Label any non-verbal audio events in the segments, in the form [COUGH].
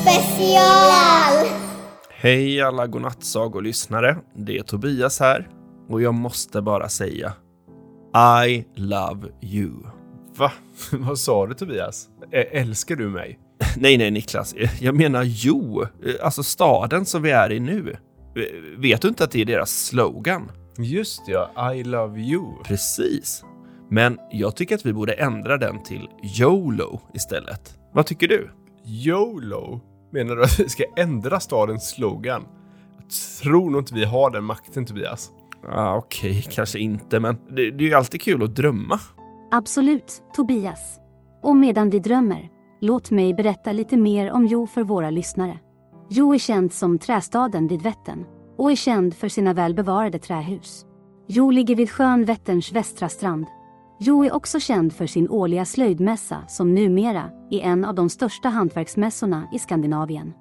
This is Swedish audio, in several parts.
special! Hej alla godnattsagolyssnare. Det är Tobias här och jag måste bara säga I love you. Va? [LAUGHS] Vad sa du Tobias? Ä- älskar du mig? [LAUGHS] Nej, nej Niklas, jag menar jo, alltså staden som vi är i nu. Vet du inte att det är deras slogan? Just ja, I love you. Precis. Men jag tycker att vi borde ändra den till YOLO istället. Vad tycker du? YOLO? Menar du att vi ska ändra stadens slogan? Jag tror nog inte vi har den makten Tobias. Ah, Okej, okay, kanske inte, men det, det är ju alltid kul att drömma. Absolut, Tobias. Och medan vi drömmer, låt mig berätta lite mer om Jo för våra lyssnare. Jo är känd som trästaden vid Vättern och är känd för sina väl bevarade trähus. Jo ligger vid sjön Vätterns västra strand. Jo är också känd för sin årliga slöjdmässa som numera är en av de största hantverksmässorna i Skandinavien.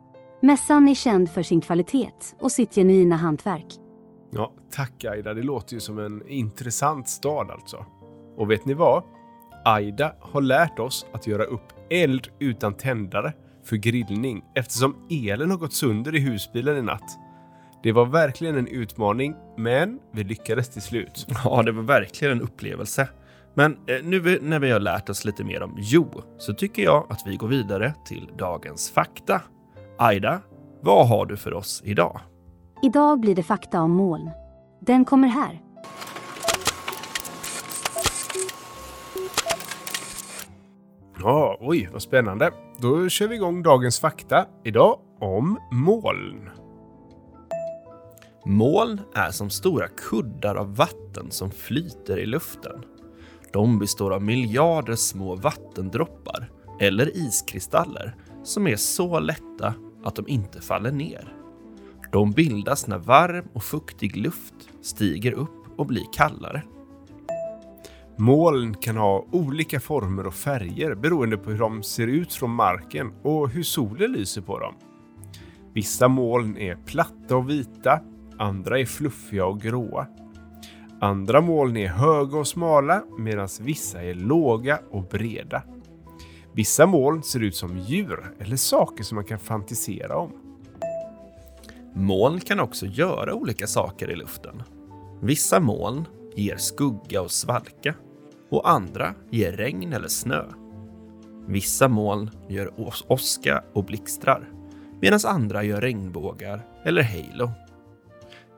Mässan är känd för sin kvalitet och sitt genuina hantverk. Ja, tack Aida. Det låter ju som en intressant stad alltså. Och vet ni vad? Aida har lärt oss att göra upp eld utan tändare för grillning eftersom elen har gått sönder i husbilen i natt. Det var verkligen en utmaning, men vi lyckades till slut. Ja, det var verkligen en upplevelse. Men eh, nu när vi har lärt oss lite mer om Jo, så tycker jag att vi går vidare till dagens fakta. Aida, vad har du för oss idag? Idag blir det fakta om moln. Den kommer här. Ja, oj, vad spännande. Då kör vi igång dagens fakta. Idag om moln. Moln är som stora kuddar av vatten som flyter i luften. De består av miljarder små vattendroppar eller iskristaller som är så lätta att de inte faller ner. De bildas när varm och fuktig luft stiger upp och blir kallare. Moln kan ha olika former och färger beroende på hur de ser ut från marken och hur solen lyser på dem. Vissa moln är platta och vita, andra är fluffiga och gråa. Andra moln är höga och smala medan vissa är låga och breda. Vissa moln ser ut som djur eller saker som man kan fantisera om. Moln kan också göra olika saker i luften. Vissa moln ger skugga och svalka och andra ger regn eller snö. Vissa moln gör åska och blixtrar medan andra gör regnbågar eller halo.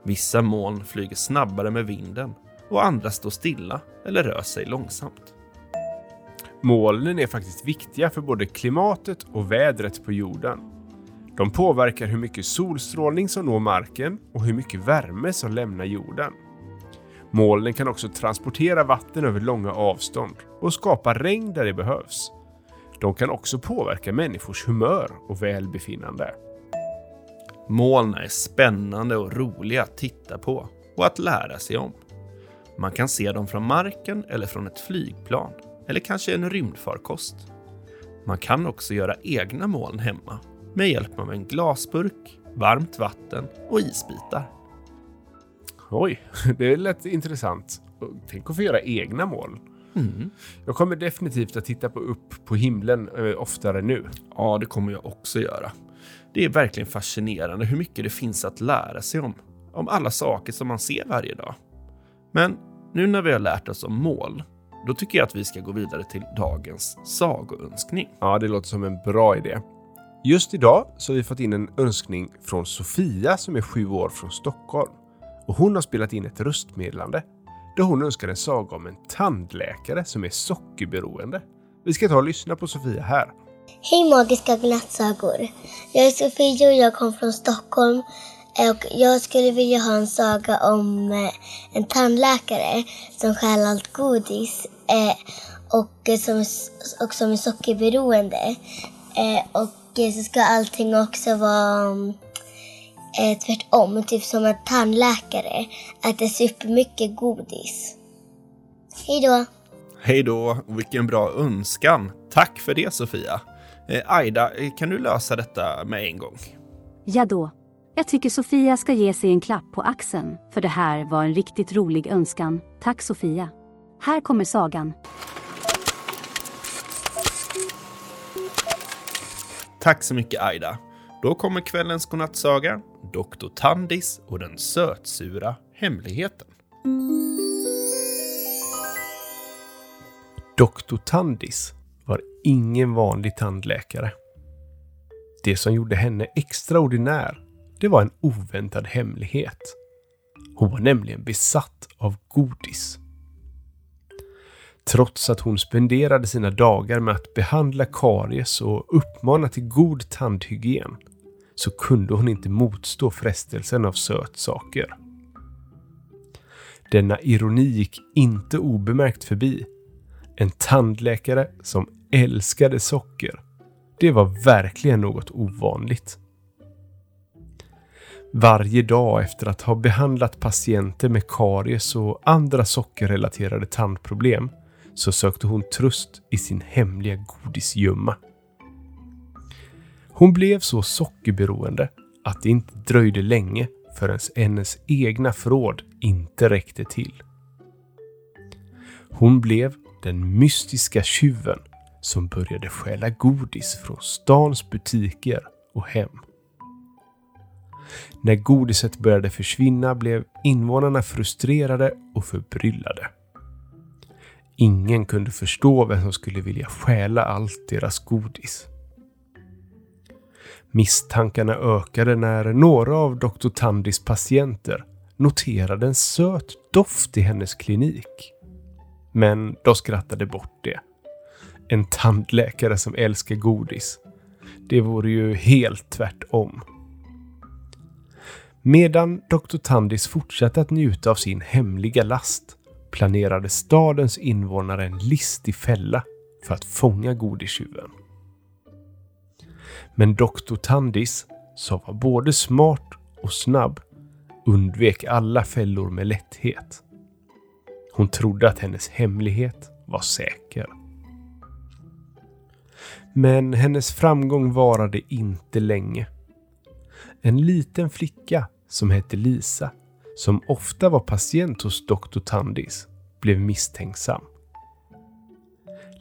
Vissa moln flyger snabbare med vinden och andra står stilla eller rör sig långsamt. Molnen är faktiskt viktiga för både klimatet och vädret på jorden. De påverkar hur mycket solstrålning som når marken och hur mycket värme som lämnar jorden. Molnen kan också transportera vatten över långa avstånd och skapa regn där det behövs. De kan också påverka människors humör och välbefinnande. Moln är spännande och roliga att titta på och att lära sig om. Man kan se dem från marken eller från ett flygplan eller kanske en rymdfarkost. Man kan också göra egna moln hemma med hjälp av en glasburk, varmt vatten och isbitar. Oj, [LAUGHS] det lät intressant. Tänk att få göra egna moln. Mm. Jag kommer definitivt att titta på upp på himlen eh, oftare nu. Ja, det kommer jag också göra. Det är verkligen fascinerande hur mycket det finns att lära sig om. Om alla saker som man ser varje dag. Men nu när vi har lärt oss om mål, då tycker jag att vi ska gå vidare till dagens sagoönskning. Ja, det låter som en bra idé. Just idag så har vi fått in en önskning från Sofia som är sju år från Stockholm. Och hon har spelat in ett röstmeddelande där hon önskar en saga om en tandläkare som är sockerberoende. Vi ska ta och lyssna på Sofia här. Hej magiska glattsagor! Jag är Sofia och jag kommer från Stockholm. Och jag skulle vilja ha en saga om eh, en tandläkare som stjäl allt godis eh, och, som, och som är sockerberoende. Eh, och så ska allting också vara tvärtom, typ som en tandläkare äter supermycket godis. Hej då! Hej då, vilken bra önskan. Tack för det Sofia. Eh, Aida, kan du lösa detta med en gång? Ja då. Jag tycker Sofia ska ge sig en klapp på axeln, för det här var en riktigt rolig önskan. Tack Sofia. Här kommer sagan. Tack så mycket Aida. Då kommer kvällens godnattsaga, Dr. Tandis och den sötsura hemligheten. Dr. Tandis ingen vanlig tandläkare. Det som gjorde henne extraordinär, det var en oväntad hemlighet. Hon var nämligen besatt av godis. Trots att hon spenderade sina dagar med att behandla karies och uppmana till god tandhygien så kunde hon inte motstå frestelsen av sötsaker. Denna ironi gick inte obemärkt förbi. En tandläkare som älskade socker. Det var verkligen något ovanligt. Varje dag efter att ha behandlat patienter med karies och andra sockerrelaterade tandproblem så sökte hon tröst i sin hemliga godisgömma. Hon blev så sockerberoende att det inte dröjde länge förrän hennes egna förråd inte räckte till. Hon blev den mystiska tjuven som började stjäla godis från stans butiker och hem. När godiset började försvinna blev invånarna frustrerade och förbryllade. Ingen kunde förstå vem som skulle vilja stjäla allt deras godis. Misstankarna ökade när några av Dr. Tandis patienter noterade en söt doft i hennes klinik. Men de skrattade bort det. En tandläkare som älskar godis. Det vore ju helt tvärtom. Medan Dr. Tandis fortsatte att njuta av sin hemliga last planerade stadens invånare en listig fälla för att fånga godistjuven. Men Dr. Tandis, som var både smart och snabb, undvek alla fällor med lätthet. Hon trodde att hennes hemlighet var säker. Men hennes framgång varade inte länge. En liten flicka som hette Lisa, som ofta var patient hos Dr. Tandis, blev misstänksam.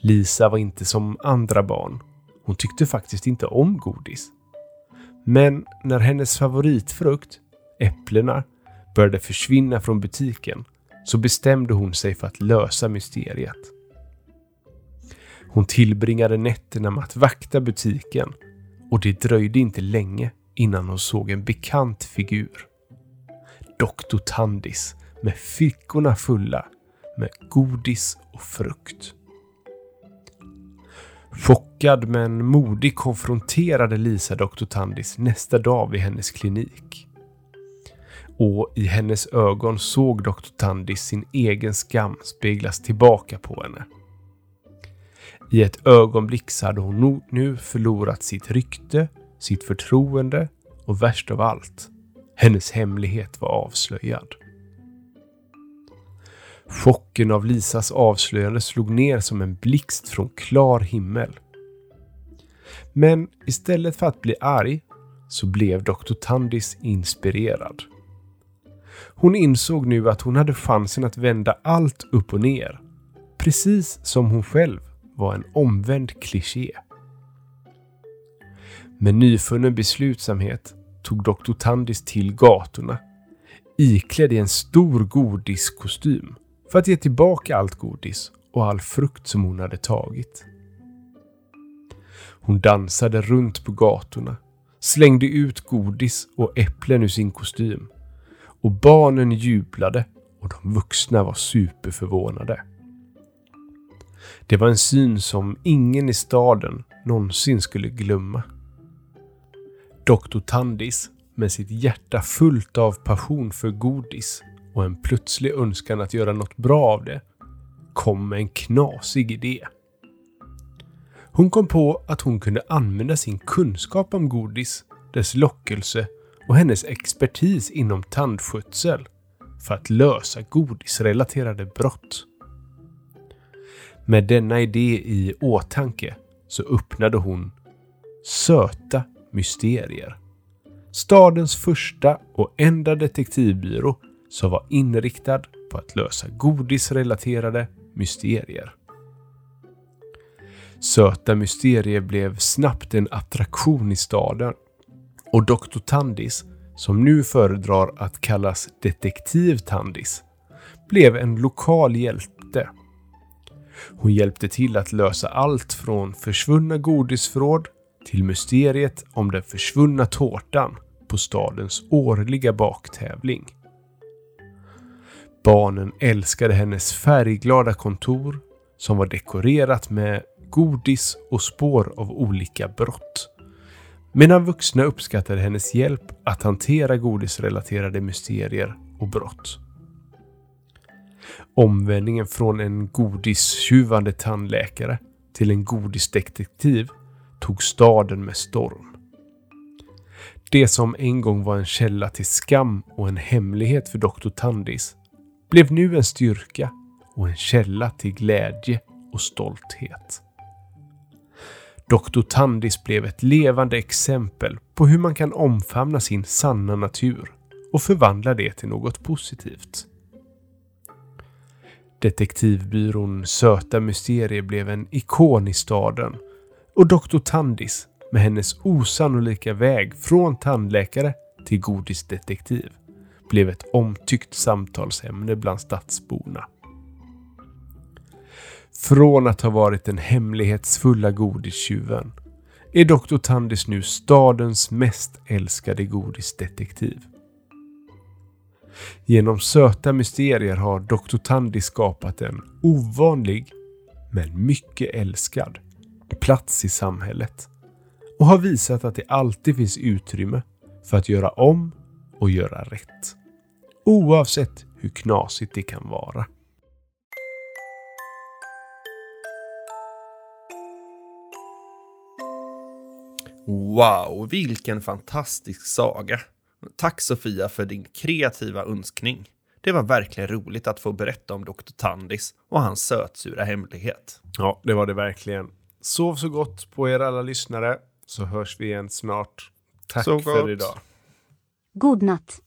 Lisa var inte som andra barn. Hon tyckte faktiskt inte om godis. Men när hennes favoritfrukt, äpplena, började försvinna från butiken så bestämde hon sig för att lösa mysteriet. Hon tillbringade nätterna med att vakta butiken och det dröjde inte länge innan hon såg en bekant figur. Doktor Tandis med fickorna fulla med godis och frukt. Chockad men modig konfronterade Lisa Doktor Tandis nästa dag vid hennes klinik. Och i hennes ögon såg Doktor Tandis sin egen skam speglas tillbaka på henne. I ett ögonblick så hade hon nu förlorat sitt rykte, sitt förtroende och värst av allt, hennes hemlighet var avslöjad. Chocken av Lisas avslöjande slog ner som en blixt från klar himmel. Men istället för att bli arg så blev Dr. Tandis inspirerad. Hon insåg nu att hon hade chansen att vända allt upp och ner. Precis som hon själv var en omvänd kliché. Med nyfunnen beslutsamhet tog Dr. Tandis till gatorna iklädd i en stor godiskostym för att ge tillbaka allt godis och all frukt som hon hade tagit. Hon dansade runt på gatorna, slängde ut godis och äpplen ur sin kostym. Och barnen jublade och de vuxna var superförvånade. Det var en syn som ingen i staden någonsin skulle glömma. Doktor Tandis, med sitt hjärta fullt av passion för godis, och en plötslig önskan att göra något bra av det kom med en knasig idé. Hon kom på att hon kunde använda sin kunskap om godis, dess lockelse och hennes expertis inom tandskötsel för att lösa godisrelaterade brott. Med denna idé i åtanke så öppnade hon Söta Mysterier. Stadens första och enda detektivbyrå som var inriktad på att lösa godisrelaterade mysterier. Söta mysterier blev snabbt en attraktion i staden. Och Dr. Tandis, som nu föredrar att kallas Detektiv Tandis, blev en lokal hjälte. Hon hjälpte till att lösa allt från försvunna godisförråd till mysteriet om den försvunna tårtan på stadens årliga baktävling. Barnen älskade hennes färgglada kontor som var dekorerat med godis och spår av olika brott. Medan vuxna uppskattade hennes hjälp att hantera godisrelaterade mysterier och brott. Omvändningen från en godistjuvande tandläkare till en godisdetektiv tog staden med storm. Det som en gång var en källa till skam och en hemlighet för Dr. Tandis blev nu en styrka och en källa till glädje och stolthet. Dr. Tandis blev ett levande exempel på hur man kan omfamna sin sanna natur och förvandla det till något positivt. Detektivbyrån Söta Mysterier blev en ikon i staden och Dr. Tandis med hennes osannolika väg från tandläkare till godisdetektiv blev ett omtyckt samtalsämne bland stadsborna. Från att ha varit den hemlighetsfulla godistjuven är Dr. Tandis nu stadens mest älskade godisdetektiv. Genom söta mysterier har Dr. Tandy skapat en ovanlig, men mycket älskad, plats i samhället och har visat att det alltid finns utrymme för att göra om och göra rätt. Oavsett hur knasigt det kan vara. Wow, vilken fantastisk saga! Tack Sofia för din kreativa önskning. Det var verkligen roligt att få berätta om Dr. Tandis och hans sötsura hemlighet. Ja, det var det verkligen. Sov så gott på er alla lyssnare, så hörs vi igen snart. Tack Så för gott. idag. God natt.